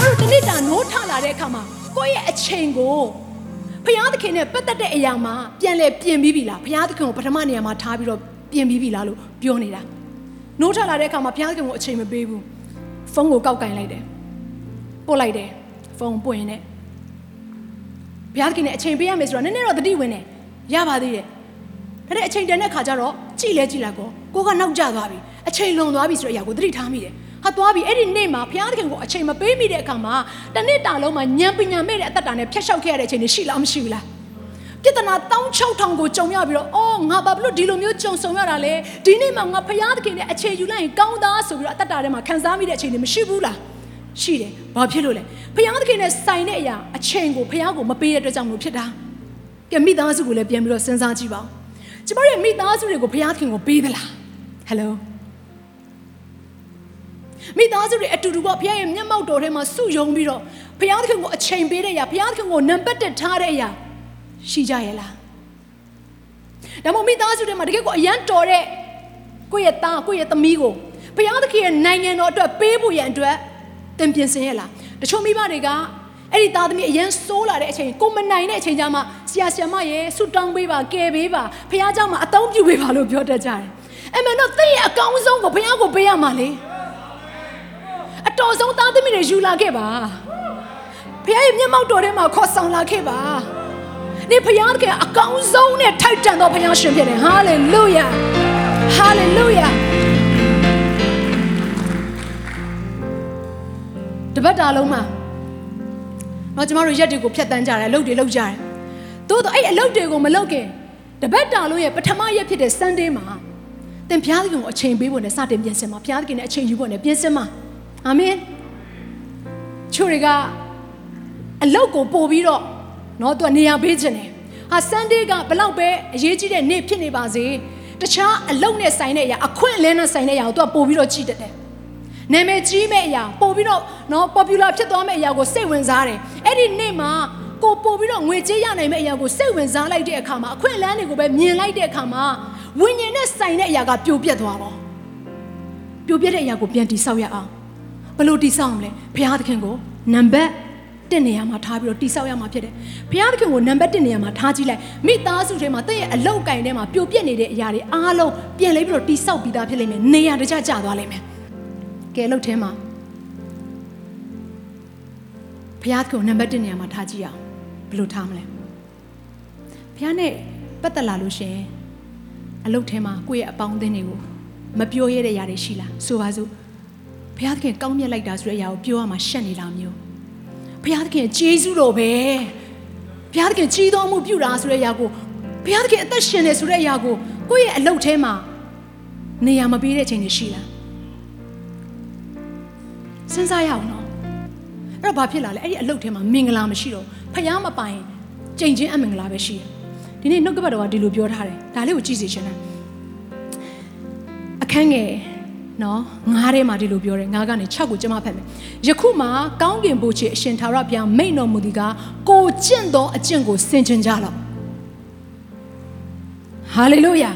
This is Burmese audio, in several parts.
ကျွန်တော်တို့တနေ့တာနိုးထလာတဲ့အခါမှာကိုယ့်ရဲ့အချိန်ကိုဘုရားသခင်နဲ့ပတ်သက်တဲ့အရာမှာပြန်လဲပြင်ပြီးပြီလားဘုရားသခင်ကိုပထမနေရာမှာထားပြီးတော့ပြင်ပြီးပြီလားလို့ပြောနေတာနိုးထလာတဲ့အခါမှာဘုရားသခင်ကိုအချိန်မပေးဘူးဖုန်းကိုကောက်ကင်လိုက်တယ်ပို့လိုက်တယ်ဖုန်းပွင့်နေဘုရားသခင်နဲ့အချိန်ပေးရမယ်ဆိုတော့နည်းနည်းတော့တတိဝင်နေရပါသေးတယ်ဒါနဲ့အချိန်တန်တဲ့ခါကျတော့ကြည်လဲကြည်လိုက်ကောကိုကနောက်ကျသွားပြီအချိန်လွန်သွားပြီဆိုတဲ့အရာကိုသတိထားမိတယ် ဟာသွားပြီအဲ့ဒီနေ့မှာဘုရားသခင်ကိုအချိန်မပေးမိတဲ့အခါမှာတစ်နေ့တာလုံးမှာညံပညာမဲ့တဲ့အသက်တာနဲ့ဖျက်လျှောက်ခဲ့ရတဲ့အချိန်တွေရှိလားမရှိဘူးလားပြဿနာ16000ကိုကြုံရပြီးတော့အော်ငါဘာဖြစ်လို့ဒီလိုမျိုးကြုံဆုံရတာလဲဒီနေ့မှာငါဘုရားသခင်နဲ့အခြေယူလိုက်ရင်ကောင်းသားဆိုပြီးတော့အသက်တာထဲမှာခံစားမိတဲ့အချိန်တွေမရှိဘူးလားရှိတယ်ဘာဖြစ်လို့လဲဘုရားသခင်နဲ့ဆိုင်တဲ့အရာအချိန်ကိုဘုရားကိုမပေးတဲ့အတွက်ကြောင့်မလို့ဖြစ်တာကဲမိသားစုကိုလည်းပြန်ပြီးတော့စဉ်းစားကြည့်ပါဦးကျမတို့ရဲ့မိသားစုတွေကိုဘုရားသခင်ကိုပေးသလားဟယ်လို မိသားစုတွေအတူတူကဘုရားရဲ့မျက်မှောက်တော်ထဲမှာစုယုံပြီးတော့ဘုရားသခင်ကိုအချိန်ပေးတဲ့အရာဘုရားသခင်ကိုနံပါတ်1ထားတဲ့အရာရှိကြရဲ့လားဒါမှမဟုတ်မိသားစုတွေမှာတကယ်ကိုအရန်တော်တဲ့ကိုယ့်ရဲ့သားကိုယ့်ရဲ့သမီးကိုဘုရားသခင်ရဲ့နိုင်ငံတော်အတွက်ပေးဖို့ရန်အတွက်သင်ပြင်ဆင်ရဲ့လားတချို့မိဘတွေကအဲ့ဒီသားသမီးအရန်ဆိုးလာတဲ့အချိန်ကိုမနိုင်တဲ့အချိန်ကျမှဆရာဆရာမရဲ့ဆူတောင်းပေးပါကယ်ပေးပါဘုရားเจ้าမှာအသုံးပြုပေးပါလို့ပြောတတ်ကြတယ်အဲ့မဲ့တော့သင်ရဲ့အကောင်းဆုံးကိုဘုရားကိုပေးရမှာလေ အတော်ဆုံးသားသမီးတွေယူလာခဲ့ပါဘုရားရဲ့မျက်မှောက်တော်ထဲမှာခေါ်ဆောင်လာခဲ့ပါဒီဘုရားကအကောင်းဆုံးနဲ့ထိုက်တန်သောဘုရားရှင်ဖြစ်တယ်ဟာလေလုယာဟာလေလုယာတပတ်တာလုံးမှာတော့ကျမတို့ရက်တွေကိုဖြတ်တန်းကြတယ်အလုပ်တွေလုပ်ကြတယ်သို့တော့အဲ့အလုပ်တွေကိုမလုပ်ခင်တပတ်တာလုံးရဲ့ပထမရက်ဖြစ်တဲ့ Sunday မှာသင်ဘုရားသခင်ကိုအချိန်ပေးဖို့နဲ့စတင်ပြင်ဆင်ပါဘုရားသခင်နဲ့အချိန်ယူဖို့နဲ့ပြင်ဆင်ပါ အာမင်ချို့တွေကအလုတ်ကိုပို့ပြီးတော့เนาะသူကနေရာပေးခြင်းတယ်ဟာ Sunday ကဘလောက်ပဲအရေးကြီးတဲ့နေ့ဖြစ်နေပါစေတခြားအလုတ်နဲ့ဆိုင်တဲ့အရာအခွင့်အလင်းနဲ့ဆိုင်တဲ့အရာကိုသူကပို့ပြီးတော့ကြည့်တတ်တယ်နာမည်ကြီးမဲ့အရာပို့ပြီးတော့เนาะ popular ဖြစ်သွားမဲ့အရာကိုစိတ်ဝင်စားတယ်အဲ့ဒီနေ့မှာကိုပို့ပြီးတော့ငွေကြေးရနိုင်မဲ့အရာကိုစိတ်ဝင်စားလိုက်တဲ့အခါမှာအခွင့်အလမ်းတွေကိုပဲမြင်လိုက်တဲ့အခါမှာဝိညာဉ်နဲ့ဆိုင်တဲ့အရာကပြိုပြက်သွားတော့ပြိုပြက်တဲ့အရာကိုပြန်တိဆောက်ရအောင် ဘယ်လိုတိဆောက်မလဲဘုရားသခင်ကိုနံပါတ်1နေရာမှာထားပြီးတော့တိဆောက်ရမှာဖြစ်တယ်ဘုရားသခင်ကိုနံပါတ်1နေရာမှာထားကြည့်လိုက်မိသားစုထဲမှာတင့်ရဲ့အလောက်ကင်ထဲမှာပြိုပြက်နေတဲ့အရာတွေအားလုံးပြန်လဲပြီးတော့တိဆောက်ပြီးသားဖြစ်လိမ့်မယ်နေရာတကျကျသွားလိမ့်မယ်ကဲအလုပ်ထဲမှာဘုရားသခင်ကိုနံပါတ်1နေရာမှာထားကြည့်အောင်ဘယ်လိုထားမလဲဘုရားနဲ့ပတ်သက်လာလို့ရှင်အလုပ်ထဲမှာကိုယ့်ရဲ့အပေါင်းအသင်းတွေကိုမပြောရတဲ့ຢာတွေရှိလားဆိုပါစို့ ဘုရားသခင်ကောင်းမြတ်လိုက်တာဆိုတဲ့အရာကိုပြောရမှာရှက်နေတာမျိုးဘုရားသခင်ကျေးဇူးတော်ပဲဘုရားသခင်ကြီးတော်မှုပြုတာဆိုတဲ့အရာကိုဘုရားသခင်အသက်ရှင်တယ်ဆိုတဲ့အရာကိုကိုယ့်ရဲ့အလုပ်ထဲမှာနေရာမပေးတဲ့ချိန်တွေရှိလားစဉ်းစားရအောင်နော်အဲ့တော့ဘာဖြစ်လာလဲအဲ့ဒီအလုပ်ထဲမှာမင်္ဂလာမရှိတော့ဖျားမပိုင်ကြိမ်ချင်းအမင်္ဂလာပဲရှိတယ်ဒီနေ့နှုတ်ကပတ်တော်ကဒီလိုပြောထားတယ်ဒါလေးကိုကြည့်စီချင်တယ်အခန်းငယ် နော်ငားထဲမှာဒီလိုပြောတယ်ငားကနေ6ကိုကျမဖတ်မယ်ယခုမှကောင်းကင်ဘုရားအရှင်သာရဘုရားမိန့်တော်မူသည်ကကိုကျင့်သောအကျင့်ကိုဆင်ခြင်ကြလော့ဟာလေလုယာ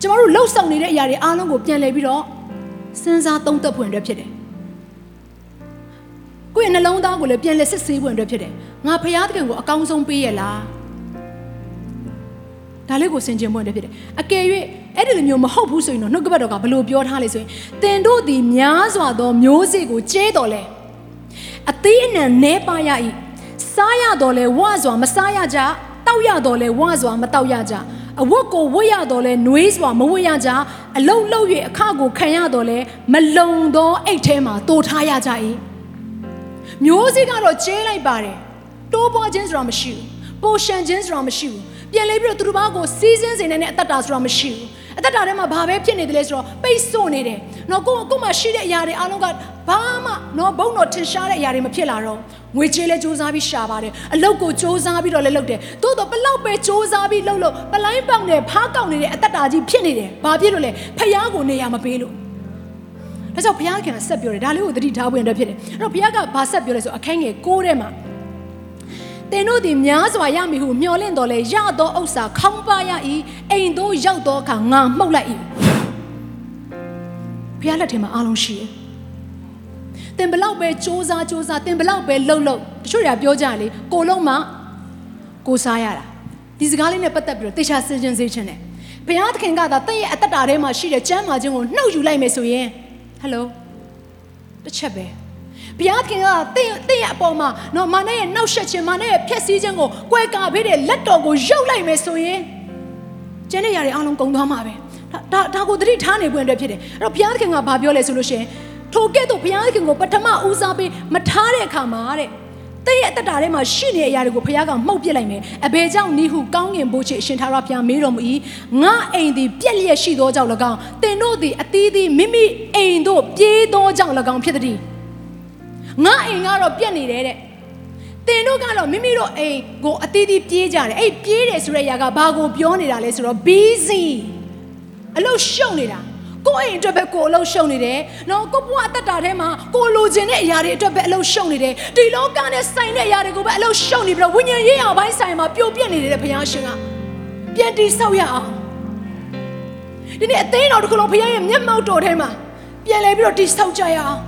ကျမတို့လှုပ်ဆောင်နေတဲ့အရာတွေအားလုံးကိုပြန်လည်ပြီးတော့စဉ်းစားသုံးသပ်ဖွင့်အတွက်ဖြစ်တယ်ကိုယ့်ရဲ့နှလုံးသားကိုလည်းပြန်လည်စစ်ဆေးဖွင့်အတွက်ဖြစ်တယ်ငါဖရာသခင်ကိုအကောင်းဆုံးပေးရလားဒါလေးကိုဆင်ခြင်ဖွင့်အတွက်ဖြစ်တယ်အကယ်၍ အဲ့ဒီလိုမျိုးမဟုတ်ဘူးဆိုရင်တော့နှုတ်ကပတ်တော်ကဘလို့ပြောထားလဲဆိုရင်တင်တို့သည်များစွာသောမျိုးစေ့ကိုကျဲတော်လဲအသေးအနံနဲပါရ၏စားရတော်လဲဝစွာမစားရကြတောက်ရတော်လဲဝစွာမတောက်ရကြအဝတ်ကိုဝတ်ရတော်လဲနှွေးစွာမဝတ်ရကြအလုံးလုံး၍အခကိုခံရတော်လဲမလုံသောအိတ်ထဲမှာတိုးထားရကြ၏မျိုးစေ့ကတော့ကျဲလိုက်ပါတယ်တိုးပွားခြင်းဆိုတာမရှိဘူးပိုရှန်ခြင်းဆိုတာမရှိဘူးပြန်လဲပြီးတော့သူတို့ဘာကိုစီးစင်းစေနိုင်တဲ့အတ္တတာဆိုတာမရှိဘူး အသက်တာထဲမှာဘာပဲဖြစ်နေတယ်လဲဆိုတော့ပိတ်ဆို့နေတယ်နော်ကိုကိုမှရှိတဲ့အရာတွေအားလုံးကဘာမှနော်ဘုံတော့ထင်ရှားတဲ့အရာတွေမဖြစ်လာတော့ငွေချေးလဲစူးစမ်းပြီးရှာပါတယ်အလုတ်ကိုစူးစမ်းပြီးတော့လဲလုပ်တယ်သို့တော့ဘလောက်ပဲစူးစမ်းပြီးလုပ်လို့ပလိုင်းပေါက်နေဖားကောက်နေတဲ့အသက်တာကြီးဖြစ်နေတယ်ဘာဖြစ်လို့လဲဖျားကိုနေရာမပေးလို့ဒါကြောင့်ဘုရားခင်ကဆက်ပြောတယ်ဒါလေးကိုသတိထားဖို့အတွက်ဖြစ်တယ်အဲ့တော့ဘုရားကဘာဆက်ပြောလဲဆိုအခန်းငယ်6ထဲမှာ သင်တို့သည်များစွာရမည်ဟုမျှော်လင့်တော်လဲရသောဥစ္စာခေါင်းပါရ၏အိမ်သို့ရောက်သောအခါငါမှုတ်လိုက်၏ဘုရားလက်ထဲမှာအားလုံးရှိတယ်သင်ဘလောက်ပဲစ조사စ조사သင်ဘလောက်ပဲလှုပ်လှုပ်တချို့တွေကပြောကြတယ်လေကိုလုံးမှကိုစားရတာဒီစကားလေးနဲ့ပတ်သက်ပြီးတော့တေချာစင်စင်စေချင်တယ်ဘုရားသခင်ကသာတင့်ရဲ့အသက်တာထဲမှာရှိတဲ့ကျမ်းမာခြင်းကိုနှုတ်ယူလိုက်မယ်ဆိုရင်ဟယ်လိုတစ်ချက်ပဲ ဘုရားခင်ကတင့်တင့်ရဲ့အပေါ်မှာနော်မာနရဲ့နှောက်ရှက်ခြင်းမာနရဲ့ဖျက်ဆီးခြင်းကိုကွဲကာပေးတဲ့လက်တော်ကိုရုပ်လိုက်မယ်ဆိုရင်ကျန်တဲ့ຢာတွေအားလုံးကုန်သွားမှာပဲဒါဒါကိုသတိထားနေပွင့်အတွက်ဖြစ်တယ်အဲ့တော့ဘုရားခင်ကဘာပြောလဲဆိုလို့ရှိရင်ထိုကဲ့သို့ဘုရားခင်ကိုပထမဦးစားပေးမထားတဲ့အခါမှာတဲ့တဲ့ရဲ့အတ္တထဲမှာရှိနေတဲ့အရာတွေကိုဘုရားကမှုတ်ပစ်လိုက်မယ်အဘယ်ကြောင့်နိဟုကောင်းငင်ဘိုးချေအရှင်သာရဘုရားမေးတော်မူ၏ငါအိမ်သည်ပြက်လျက်ရှိသောကြောင့်၎င်းသင်တို့သည်အသီးသီးမိမိအိမ်တို့ပြေးသောကြောင့်၎င်းဖြစ်သည် ငါအိမ်ကတော့ပြက်နေတယ်တဲ့တင်တို့ကတော့မိမိတို့အိမ်ကိုအသီးသီးပြေးကြတယ်အဲ့ပြေးတယ်ဆိုတဲ့အရာကဘာကိုပြောနေတာလဲဆိုတော့ busy အလုပ်ရှုပ်နေတာကိုယ့်အိမ်အတွက်ပဲကိုယ်အလုပ်ရှုပ်နေတယ်နော်ကိုဘွားအသက်တာထဲမှာကိုလိုချင်တဲ့အရာတွေအတွက်ပဲအလုပ်ရှုပ်နေတယ်ဒီလောကနဲ့ဆိုင်တဲ့အရာတွေကိုပဲအလုပ်ရှုပ်နေပြီးတော့ဝိညာဉ်ရေးအောင်ပိုင်းဆိုင်မှာပျော်ပြက်နေတယ်ဘုရားရှင်ကပြန်တိဆောက်ရအောင်ဒီနေ့အသိတော်တစ်ခုလုံးဘုရားရဲ့မျက်မှောက်တော်ထဲမှာပြန်လဲပြီးတော့တိဆောက်ကြရအောင်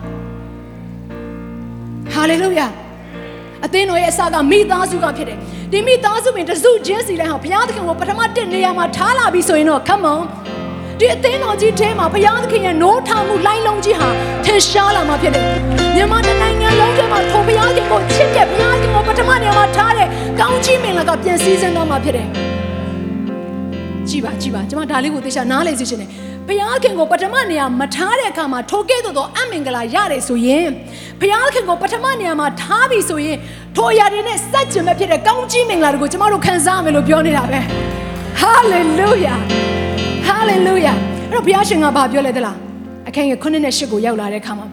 ဟာလေလုယာအသင်းတော်ရဲ့အစကမိသားစုကဖြစ်တယ်ဒီမိသားစုပင်တစုချင်းစီတိုင်းဟာဘုရားသခင်ကိုပထမတစ်နေရာမှာထားလာပြီဆိုရင်တော့ come on ဒီအသင်းတော်ကြီးထဲမှာဘုရားသခင်ရဲ့နိုးထမှုလိုင်းလုံးကြီးဟာထင်ရှားလာမှာဖြစ်တယ်မြန်မာနိုင်ငံလုံးထဲမှာထိုဘုရားခင်ကိုချစ်တဲ့ဘုရားခင်ကိုပထမနေရာမှာထားတဲ့ကောင်းချီးမင်္ဂလာကပြန်စည်းစင်းသွားမှာဖြစ်တယ်ကြည်ပါကြည်ပါကျွန်မဒါလေးကိုသေချာနားလည်စေချင်တယ် ဘုရားခင်ကိုပထမနေရာမထားတဲ့အခါမှာထိုကဲ့သို့သောအမင်္ဂလာရတယ်ဆိုရင်ဘုရားခင်ကိုပထမနေရာမှာထားပြီဆိုရင်ထိုအရာတွေနဲ့စัจကျင်မဲ့ဖြစ်တဲ့ကောင်းချီးမင်္ဂလာတွေကိုကျွန်တော်တို့ခံစားရမယ်လို့ပြောနေတာပဲဟာလေလုယာဟာလေလုယာအဲ့တော့ဘုရားရှင်ကဘာပြောလဲသလားအခန်းငယ်9နဲ့10ကိုရောက်လာတဲ့အခါမှာ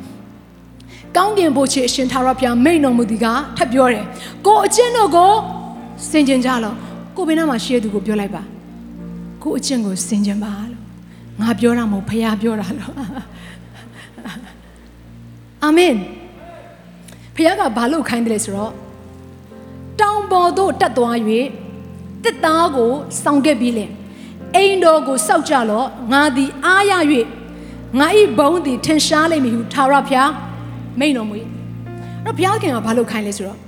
ကောင်းကင်ဘုရားအရှင်သာရဘုရားမိန့်တော်မူသည်ကထပ်ပြောတယ်ကိုအချင်းတို့ကိုစင်ကြင်ကြလောကိုဘယ်နာမှာရှိရသူကိုပြောလိုက်ပါကိုအချင်းကိုစင်ကြင်ပါလို့ ငါပြောတာမဟုတ်ဘုရားပြောတာလို့အာမင်ဘုရားကဘာလို့ခိုင်းတယ်လဲဆိုတော့တောင်ပေါ်သို့တက်သွား၍တစ်သားကိုစောင့်ခဲ့ပြီးလင်အိမ်တော်ကိုစောက်ကြလော့ငါသည်အားရ၍ငါဤဘုံသည်ထင်ရှားလိမ့်မည်ဟုထာဝရဘုရားမိန်တော်မူ၏အဲ့တော့ဘုရားခင်ကဘာလို့ခိုင်းလဲဆိုတော့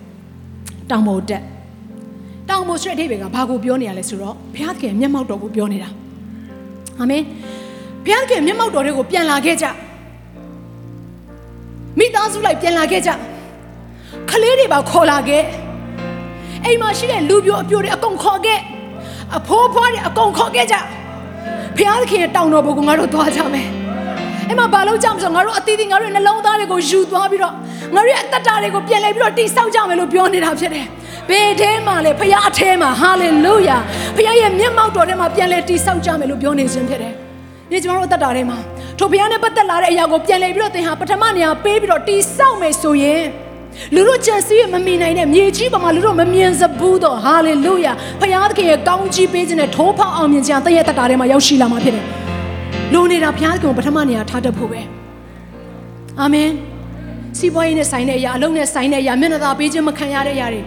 တောင်ပေါ်တက်တောင်ပေါ်ဆွဲအထိပ္ပယ်ကဘာကိုပြောနေရလဲဆိုတော့ဘုရားခင်မျက်မှောက်တော်ကိုပြောနေတာအာမင် ဘုရားခင်မျက်မှောက်တော်တွေကိုပြန်လာခဲ့ကြမိသားစုလိုက်ပြန်လာခဲ့ကြခလေးတွေပါခေါ်လာခဲ့အိမ်မှာရှိတဲ့လူပြိုအပြိုတွေအကုန်ခေါ်ခဲ့အဖိုးဖွားတွေအကုန်ခေါ်ခဲ့ကြဖျားသခင်ရဲ့တောင်တော်ဘုံကငါတို့သွားကြမယ်အဲ့မှာဘာလို့ကြောက်မဆိုငါတို့အသီးသီးငါတို့နှလုံးသားတွေကိုယူသွားပြီးတော့ငါတို့ရဲ့အသက်တာတွေကိုပြန်လဲပြီးတော့တိဆောက်ကြမယ်လို့ပြောနေတာဖြစ်တယ်ဘယ်ထဲမှာလဲဖခင်အထဲမှာဟာလေလုယာဖခင်ရဲ့မျက်မှောက်တော်ထဲမှာပြန်လဲတိဆောက်ကြမယ်လို့ပြောနေခြင်းဖြစ်တယ် ဒီကျွန်တော်တို့အသက်တာထဲမှာထိုဘုရားနဲ့ပတ်သက်လာတဲ့အရာကိုပြန်လဲပြီးတော့သင်ဟာပထမနေရာပေးပြီးတော့တိဆောက်မယ်ဆိုရင်လူတို့ကြံစည်ရမမြင်နိုင်တဲ့မြေကြီးပေါ်မှာလူတို့မမြင်စဘူးတော့ဟာလေလုယာဖခင်သခင်ရဲ့ကောင်းကြီးပေးခြင်းနဲ့ထိုးဖောက်အောင်မြင်ခြင်းတည့်ရဲ့တတာထဲမှာရောက်ရှိလာမှာဖြစ်တယ်လူနေတာဖခင်ကိုပထမနေရာထားတတ်ဖို့ပဲအာမင်စီးပွားရေးနဲ့ဆိုင်တဲ့အရာအလုံးနဲ့ဆိုင်တဲ့အရာမျက်နှာသာပေးခြင်းမခံရတဲ့အရာတွေ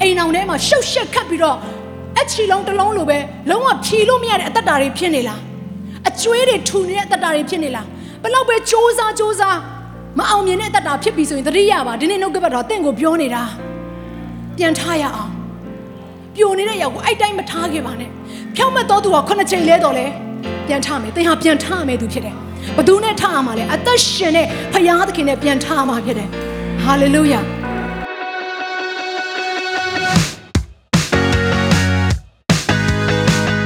အိမ်အောင်ထဲမှာရှုပ်ရှက်ခတ်ပြီးတော့အချီလုံးတစ်လုံးလိုပဲလုံးဝဖြီလို့မရတဲ့အသက်တာတွေဖြစ်နေလား အကျွေးတွေထူနေတဲ့အသက်တာတွေဖြစ်နေလားဘလောက်ပဲစ조사စ조사မအောင်မြင်တဲ့အသက်တာဖြစ်ပြီဆိုရင်သတိရပါဒီနေ့နှုတ်ကပတ်တော်တင့်ကိုပြောနေတာပြန်ထားရအောင်ပျော်နေတဲ့ရောက်ကိုအဲ့တိုင်းမထားခဲ့ပါနဲ့ဖြောင်းမတ်တော်သူကခုနှစ်ချိန်လဲတော်လဲပြန်ထားမယ်သင်ဟာပြန်ထားမယ်သူဖြစ်တယ်ဘသူနဲ့ထားရမှာလဲအသက်ရှင်တဲ့ဖခင်သခင်နဲ့ပြန်ထားရမှာဖြစ်တယ်ဟာလေလုယာ